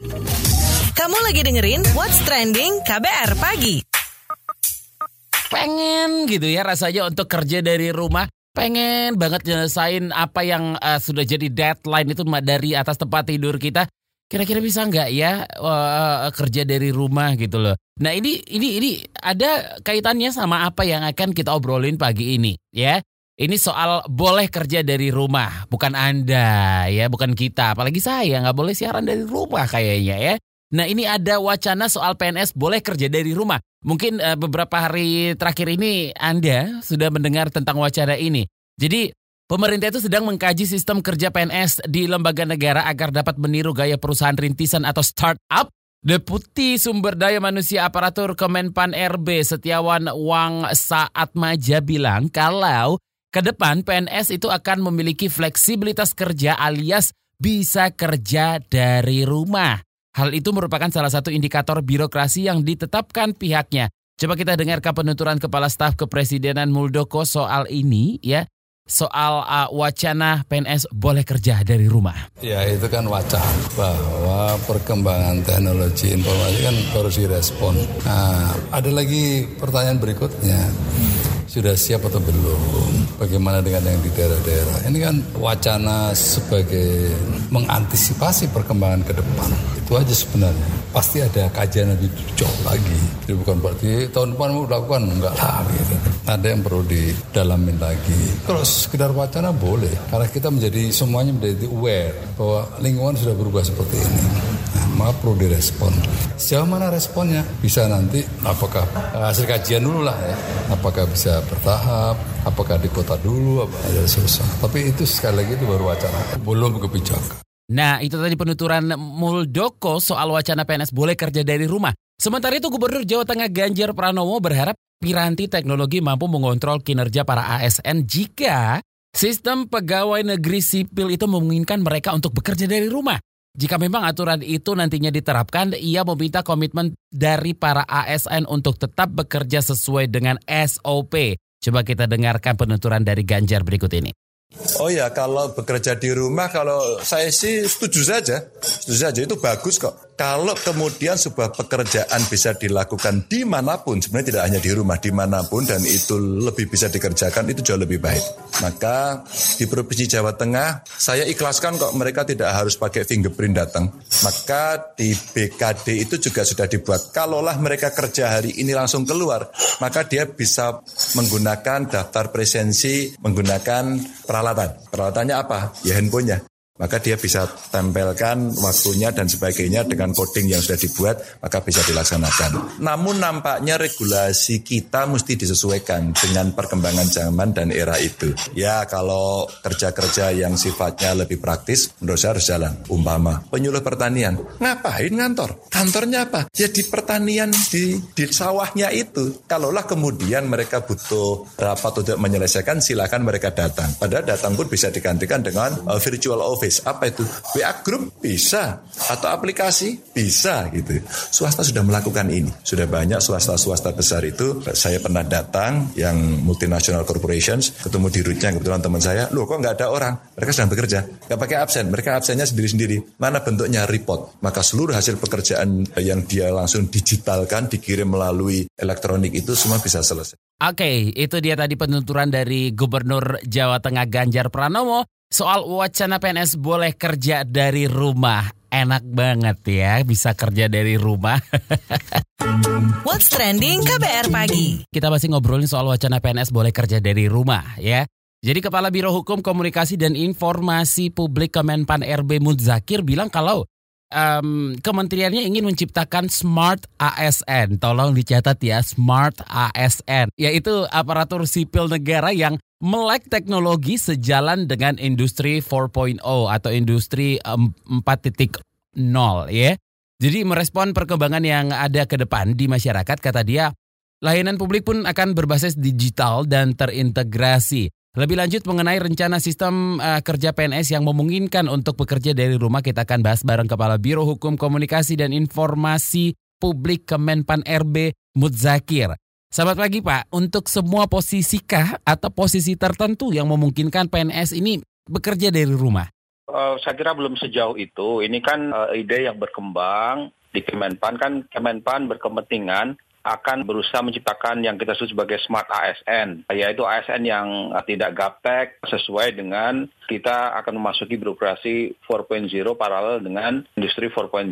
Kamu lagi dengerin What's Trending KBR Pagi. pengen gitu ya rasanya untuk kerja dari rumah. Pengen banget nyelesain apa yang uh, sudah jadi deadline itu dari atas tempat tidur kita. Kira-kira bisa nggak ya uh, kerja dari rumah gitu loh. Nah ini ini ini ada kaitannya sama apa yang akan kita obrolin pagi ini ya ini soal boleh kerja dari rumah bukan anda ya bukan kita apalagi saya nggak boleh siaran dari rumah kayaknya ya Nah ini ada wacana soal PNS boleh kerja dari rumah. Mungkin eh, beberapa hari terakhir ini Anda sudah mendengar tentang wacana ini. Jadi pemerintah itu sedang mengkaji sistem kerja PNS di lembaga negara agar dapat meniru gaya perusahaan rintisan atau startup. Deputi Sumber Daya Manusia Aparatur Kemenpan RB Setiawan Wang Saat Maja bilang kalau ke depan PNS itu akan memiliki fleksibilitas kerja alias bisa kerja dari rumah. Hal itu merupakan salah satu indikator birokrasi yang ditetapkan pihaknya. Coba kita dengarkan penuturan Kepala Staf Kepresidenan Muldoko soal ini ya. Soal uh, wacana PNS boleh kerja dari rumah. Ya itu kan wacana bahwa perkembangan teknologi informasi kan harus direspon. Nah ada lagi pertanyaan berikutnya. Sudah siap atau belum? Bagaimana dengan yang di daerah-daerah? Ini kan wacana sebagai mengantisipasi perkembangan ke depan. Itu aja sebenarnya. Pasti ada kajian lebih jauh lagi. Jadi bukan berarti tahun depan mau lakukan enggak lah gitu. Ada yang perlu didalamin lagi. Kalau sekedar wacana boleh. Karena kita menjadi semuanya menjadi aware bahwa lingkungan sudah berubah seperti ini. Perlu direspon. Sejauh mana responnya? Bisa nanti apakah hasil kajian dulu lah ya. Apakah bisa bertahap, apakah di kota dulu, apa ada susah. Tapi itu sekali lagi itu baru wacana, belum kebijakan. Nah, itu tadi penuturan Muldoko soal wacana PNS boleh kerja dari rumah. Sementara itu Gubernur Jawa Tengah Ganjar Pranowo berharap piranti teknologi mampu mengontrol kinerja para ASN jika sistem pegawai negeri sipil itu memungkinkan mereka untuk bekerja dari rumah. Jika memang aturan itu nantinya diterapkan, ia meminta komitmen dari para ASN untuk tetap bekerja sesuai dengan SOP. Coba kita dengarkan penuturan dari Ganjar berikut ini. Oh ya, kalau bekerja di rumah, kalau saya sih setuju saja. Setuju saja, itu bagus kok. Kalau kemudian sebuah pekerjaan bisa dilakukan di mana pun, sebenarnya tidak hanya di rumah, di mana pun, dan itu lebih bisa dikerjakan, itu jauh lebih baik. Maka di Provinsi Jawa Tengah, saya ikhlaskan kok mereka tidak harus pakai fingerprint datang. Maka di BKD itu juga sudah dibuat. Kalaulah mereka kerja hari ini langsung keluar, maka dia bisa menggunakan daftar presensi, menggunakan peralatan. Peralatannya apa? Ya handphonenya maka dia bisa tempelkan waktunya dan sebagainya dengan coding yang sudah dibuat, maka bisa dilaksanakan. Namun nampaknya regulasi kita mesti disesuaikan dengan perkembangan zaman dan era itu. Ya kalau kerja-kerja yang sifatnya lebih praktis, menurut saya harus jalan. Umpama penyuluh pertanian, ngapain ngantor? Kantornya apa? Ya di pertanian, di, di sawahnya itu. Kalaulah kemudian mereka butuh rapat untuk menyelesaikan, silakan mereka datang. Padahal datang pun bisa digantikan dengan uh, virtual office apa itu? WA group bisa. Atau aplikasi? Bisa gitu. Swasta sudah melakukan ini. Sudah banyak swasta-swasta besar itu. Saya pernah datang yang multinational corporations ketemu di rootnya kebetulan teman saya loh kok nggak ada orang? Mereka sedang bekerja. Nggak pakai absen. Mereka absennya sendiri-sendiri. Mana bentuknya report? Maka seluruh hasil pekerjaan yang dia langsung digitalkan dikirim melalui elektronik itu semua bisa selesai. Oke, itu dia tadi penuturan dari Gubernur Jawa Tengah Ganjar Pranowo soal wacana PNS boleh kerja dari rumah. Enak banget ya, bisa kerja dari rumah. What's Trending KBR Pagi. Kita masih ngobrolin soal wacana PNS boleh kerja dari rumah ya. Jadi Kepala Biro Hukum Komunikasi dan Informasi Publik Kemenpan RB Mudzakir bilang kalau um, kementeriannya ingin menciptakan Smart ASN. Tolong dicatat ya, Smart ASN. Yaitu aparatur sipil negara yang melek teknologi sejalan dengan industri 4.0 atau industri um, 4.0 ya. Jadi merespon perkembangan yang ada ke depan di masyarakat kata dia, layanan publik pun akan berbasis digital dan terintegrasi. Lebih lanjut mengenai rencana sistem uh, kerja PNS yang memungkinkan untuk bekerja dari rumah kita akan bahas bareng Kepala Biro Hukum Komunikasi dan Informasi Publik Kemenpan RB Mudzakir. Selamat pagi Pak, untuk semua posisi kah atau posisi tertentu yang memungkinkan PNS ini bekerja dari rumah? uh, saya kira belum sejauh itu. Ini kan uh, ide yang berkembang di Kemenpan kan Kemenpan berkepentingan akan berusaha menciptakan yang kita sebut sebagai smart ASN, yaitu ASN yang tidak gaptek sesuai dengan kita akan memasuki birokrasi 4.0 paralel dengan industri 4.0.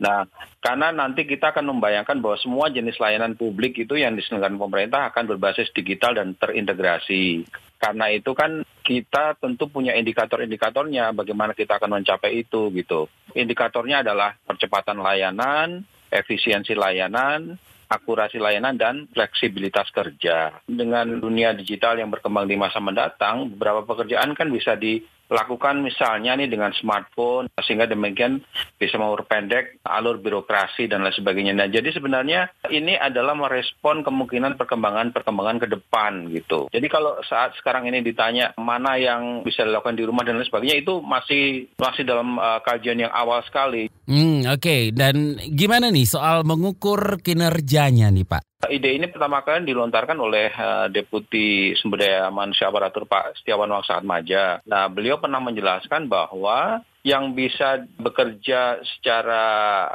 Nah, karena nanti kita akan membayangkan bahwa semua jenis layanan publik itu yang diselenggarakan pemerintah akan berbasis digital dan terintegrasi. Karena itu kan kita tentu punya indikator-indikatornya bagaimana kita akan mencapai itu gitu. Indikatornya adalah percepatan layanan, efisiensi layanan, akurasi layanan dan fleksibilitas kerja. Dengan dunia digital yang berkembang di masa mendatang, beberapa pekerjaan kan bisa di lakukan misalnya nih dengan smartphone sehingga demikian bisa memperpendek alur birokrasi dan lain sebagainya. Nah, jadi sebenarnya ini adalah merespon kemungkinan perkembangan-perkembangan ke depan gitu. Jadi kalau saat sekarang ini ditanya mana yang bisa dilakukan di rumah dan lain sebagainya itu masih masih dalam uh, kajian yang awal sekali. Hmm, oke. Okay. Dan gimana nih soal mengukur kinerjanya nih, Pak? Ide ini pertama kali dilontarkan oleh uh, Deputi Sumber Daya Manusia Aparatur Pak Setiawan Waksaat Maja. Nah, beliau pernah menjelaskan bahwa yang bisa bekerja secara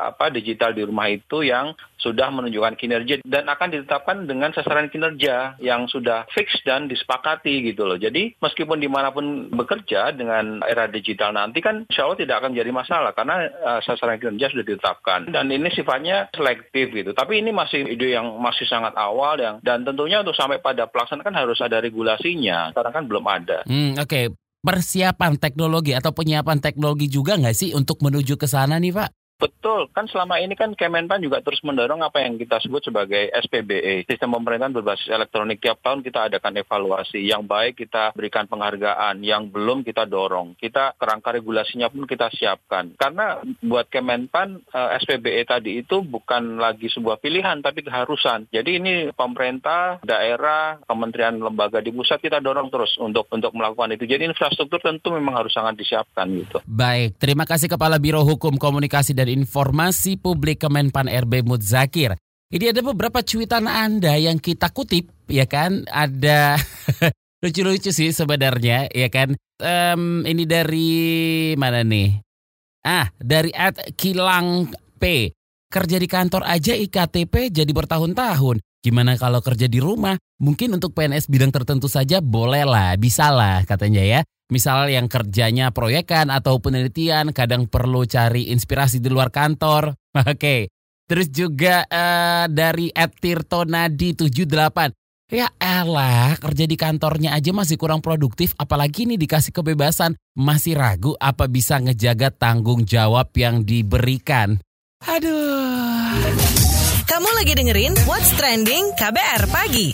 apa digital di rumah itu yang sudah menunjukkan kinerja dan akan ditetapkan dengan sasaran kinerja yang sudah fix dan disepakati gitu loh. Jadi meskipun di mana pun bekerja dengan era digital nanti kan insya Allah tidak akan jadi masalah karena uh, sasaran kinerja sudah ditetapkan dan ini sifatnya selektif gitu. Tapi ini masih ide yang masih sangat awal yang dan tentunya untuk sampai pada pelaksanaan kan harus ada regulasinya. Sekarang kan belum ada. Hmm, Oke, okay persiapan teknologi atau penyiapan teknologi juga nggak sih untuk menuju ke sana nih Pak? Betul, kan selama ini kan Kemenpan juga terus mendorong apa yang kita sebut sebagai SPBE, sistem pemerintahan berbasis elektronik. Tiap tahun kita adakan evaluasi, yang baik kita berikan penghargaan, yang belum kita dorong. Kita kerangka regulasinya pun kita siapkan. Karena buat Kemenpan, eh, SPBE tadi itu bukan lagi sebuah pilihan, tapi keharusan. Jadi ini pemerintah, daerah, kementerian lembaga di pusat kita dorong terus untuk untuk melakukan itu. Jadi infrastruktur tentu memang harus sangat disiapkan gitu. Baik, terima kasih Kepala Biro Hukum Komunikasi dan dan Informasi Publik Kemenpan RB Mudzakir. Ini ada beberapa cuitan Anda yang kita kutip, ya kan? Ada lucu-lucu sih sebenarnya, ya kan? Um, ini dari mana nih? Ah, dari at Kilang P. Kerja di kantor aja IKTP jadi bertahun-tahun. Gimana kalau kerja di rumah? Mungkin untuk PNS bidang tertentu saja boleh lah, bisa lah katanya ya. Misal yang kerjanya proyekan atau penelitian, kadang perlu cari inspirasi di luar kantor. Oke. Okay. Terus juga uh, dari Tirto Nadi 78. Ya elah, kerja di kantornya aja masih kurang produktif, apalagi nih dikasih kebebasan. Masih ragu apa bisa ngejaga tanggung jawab yang diberikan. Aduh. Kamu lagi dengerin What's Trending KBR Pagi.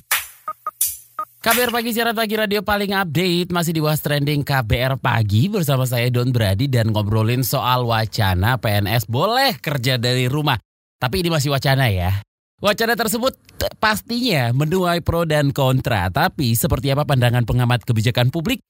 KBR Pagi Siaran Pagi Radio paling update masih di Was Trending KBR Pagi bersama saya Don Brady dan ngobrolin soal wacana PNS boleh kerja dari rumah. Tapi ini masih wacana ya. Wacana tersebut pastinya menuai pro dan kontra. Tapi seperti apa pandangan pengamat kebijakan publik?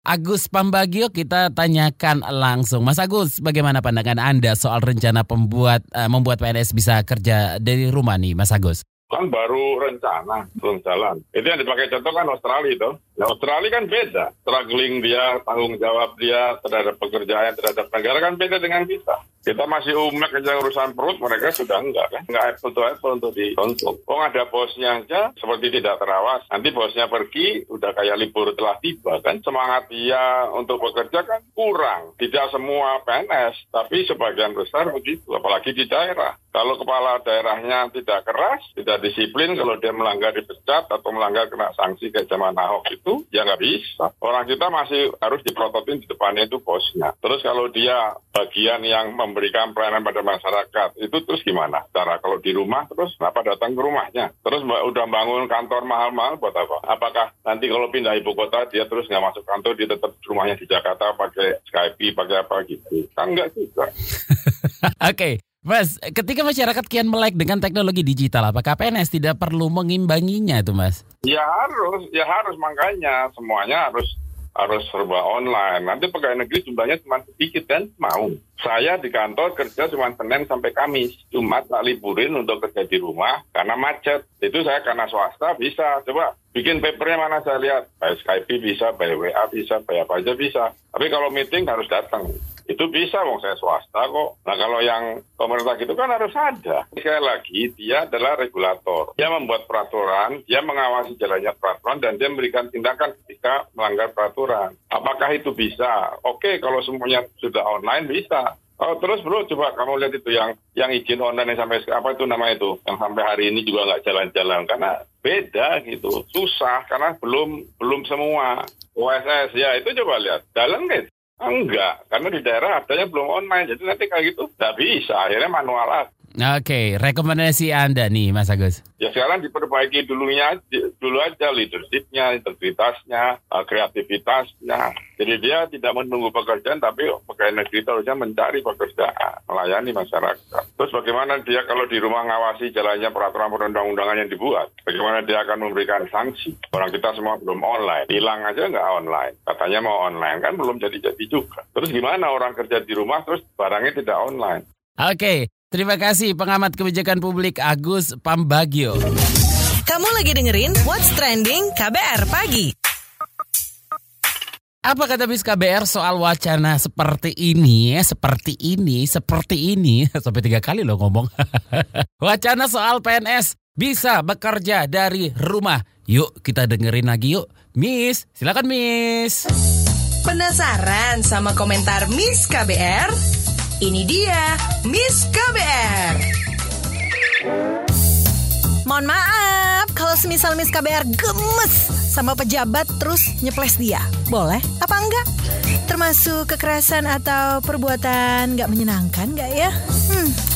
Agus Pambagio kita tanyakan langsung. Mas Agus, bagaimana pandangan Anda soal rencana pembuat uh, membuat PNS bisa kerja dari rumah nih, Mas Agus? Kan baru rencana belum jalan. Itu yang dipakai contoh kan Australia itu. Ya, Australia kan beda. Struggling dia, tanggung jawab dia terhadap pekerjaan, terhadap negara kan beda dengan kita. Kita masih umek aja urusan perut, mereka sudah enggak kan. Enggak apple to apple untuk ditonton. Oh ada bosnya aja seperti tidak terawas. Nanti bosnya pergi, udah kayak libur telah tiba kan. Semangat dia untuk bekerja kan kurang. Tidak semua PNS, tapi sebagian besar begitu. Apalagi di daerah. Kalau kepala daerahnya tidak keras, tidak disiplin, kalau dia melanggar dipecat atau melanggar kena sanksi kayak zaman Ahok itu, ya nggak bisa. Orang kita masih harus diprototin di depannya itu bosnya. Terus kalau dia bagian yang memberikan pelayanan pada masyarakat. Itu terus gimana? Cara kalau di rumah terus kenapa datang ke rumahnya? Terus udah bangun kantor mahal-mahal buat apa? Apakah nanti kalau pindah ibu kota dia terus nggak masuk kantor, dia tetap rumahnya di Jakarta pakai Skype, pakai apa gitu? Kan nggak juga. Oke. okay. Mas, ketika masyarakat kian melek dengan teknologi digital, apakah PNS tidak perlu mengimbanginya itu, Mas? Ya harus, ya harus makanya semuanya harus harus serba online. Nanti pegawai negeri jumlahnya cuma sedikit kan? Mau. Saya di kantor kerja cuma Senin sampai Kamis. Jumat tak liburin untuk kerja di rumah karena macet. Itu saya karena swasta bisa. Coba bikin papernya mana saya lihat. By Skype bisa, by WA bisa, by apa aja bisa. Tapi kalau meeting harus datang. Itu bisa, wong saya swasta kok. Nah kalau yang pemerintah gitu kan harus ada. Sekali lagi, dia adalah regulator. Dia membuat peraturan, dia mengawasi jalannya peraturan, dan dia memberikan tindakan ketika melanggar peraturan. Apakah itu bisa? Oke, kalau semuanya sudah online bisa. Oh, terus bro, coba kamu lihat itu yang yang izin online yang sampai apa itu nama itu yang sampai hari ini juga nggak jalan-jalan karena beda gitu, susah karena belum belum semua OSS ya itu coba lihat jalan nggak? Enggak, karena di daerah adanya belum online, jadi nanti kayak gitu nggak bisa, akhirnya manual. Oke, rekomendasi Anda nih Mas Agus. Ya sekarang diperbaiki dulunya, dulu aja leadershipnya, integritasnya, uh, kreativitasnya. Jadi dia tidak menunggu pekerjaan, tapi pegawai negeri itu harusnya mencari pekerjaan, melayani masyarakat. Terus bagaimana dia kalau di rumah ngawasi jalannya peraturan perundang-undangan yang dibuat? Bagaimana dia akan memberikan sanksi? Orang kita semua belum online, hilang aja nggak online. Katanya mau online, kan belum jadi-jadi juga. Terus gimana orang kerja di rumah, terus barangnya tidak online? Oke, terima kasih pengamat kebijakan publik Agus Pambagio. Kamu lagi dengerin What's Trending KBR Pagi. Apa kata Bis KBR soal wacana seperti ini, ya, seperti ini, seperti ini, sampai tiga kali loh ngomong. wacana soal PNS bisa bekerja dari rumah. Yuk kita dengerin lagi yuk. Miss, silakan Miss. Penasaran sama komentar Miss KBR? Ini dia Miss KBR. Mohon maaf kalau semisal Miss KBR gemes sama pejabat terus nyeples dia. Boleh apa enggak? Termasuk kekerasan atau perbuatan nggak menyenangkan nggak ya? Hmm.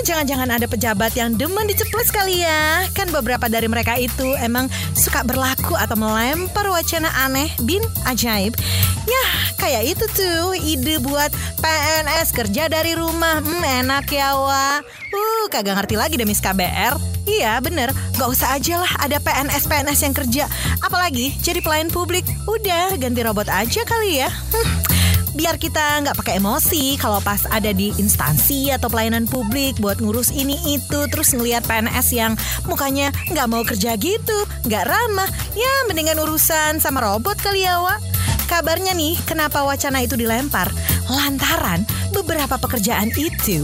Jangan-jangan ada pejabat yang demen diceples kali ya. Kan beberapa dari mereka itu emang suka berlaku atau melempar wacana aneh bin ajaib. Ya, kayak itu tuh ide buat PNS kerja dari rumah. Hmm, enak ya, Wak. Uh, kagak ngerti lagi deh Miss KBR. Iya, bener. Gak usah aja lah ada PNS-PNS yang kerja. Apalagi jadi pelayan publik. Udah, ganti robot aja kali ya. Hmm biar kita nggak pakai emosi kalau pas ada di instansi atau pelayanan publik buat ngurus ini itu terus ngelihat PNS yang mukanya nggak mau kerja gitu nggak ramah. Ya mendingan urusan sama robot kali ya Wak. Kabarnya nih kenapa wacana itu dilempar? Lantaran beberapa pekerjaan itu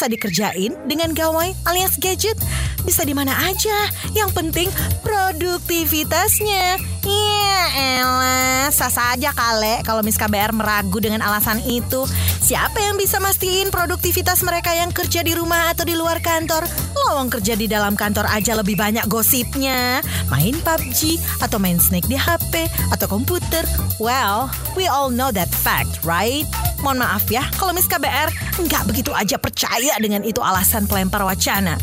bisa dikerjain dengan gawai alias gadget. Bisa di mana aja. Yang penting produktivitasnya. Iya elah Sah saja kale Kalau Miss KBR meragu dengan alasan itu. Siapa yang bisa mastiin produktivitas mereka yang kerja di rumah atau di luar kantor? Lowong kerja di dalam kantor aja lebih banyak gosipnya. Main PUBG Atau main Snake di HP Atau komputer. Well, we all know that fact, right? Mohon maaf ya Kalau Miss KBR nggak begitu aja percaya dengan itu alasan pelempar wacana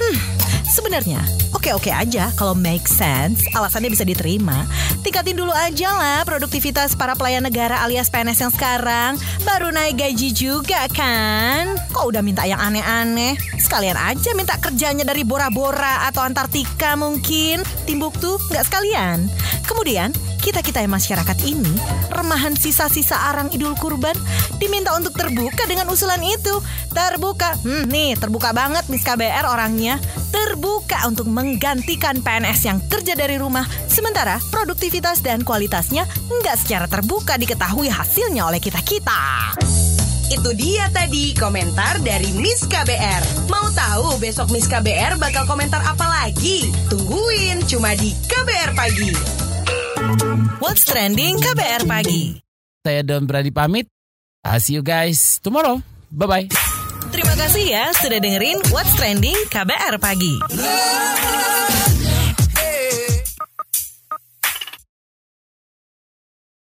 Hmm, sebenarnya oke-oke aja kalau make sense, alasannya bisa diterima. Tingkatin dulu aja lah produktivitas para pelayan negara alias PNS yang sekarang. Baru naik gaji juga kan? Kok udah minta yang aneh-aneh? Sekalian aja minta kerjanya dari Bora-Bora atau Antartika mungkin. Timbuktu nggak sekalian. Kemudian kita-kita yang masyarakat ini, remahan sisa-sisa arang idul kurban, diminta untuk terbuka dengan usulan itu. Terbuka, hmm, nih terbuka banget Miss KBR orangnya. Terbuka untuk menggantikan PNS yang kerja dari rumah, sementara produktivitas dan kualitasnya nggak secara terbuka diketahui hasilnya oleh kita-kita. Itu dia tadi komentar dari Miss KBR. Mau tahu besok Miss KBR bakal komentar apa lagi? Tungguin cuma di KBR Pagi. What's Trending KBR Pagi. Saya Don Brady pamit. I'll see you guys tomorrow. Bye-bye. Terima kasih ya sudah dengerin What's Trending KBR Pagi.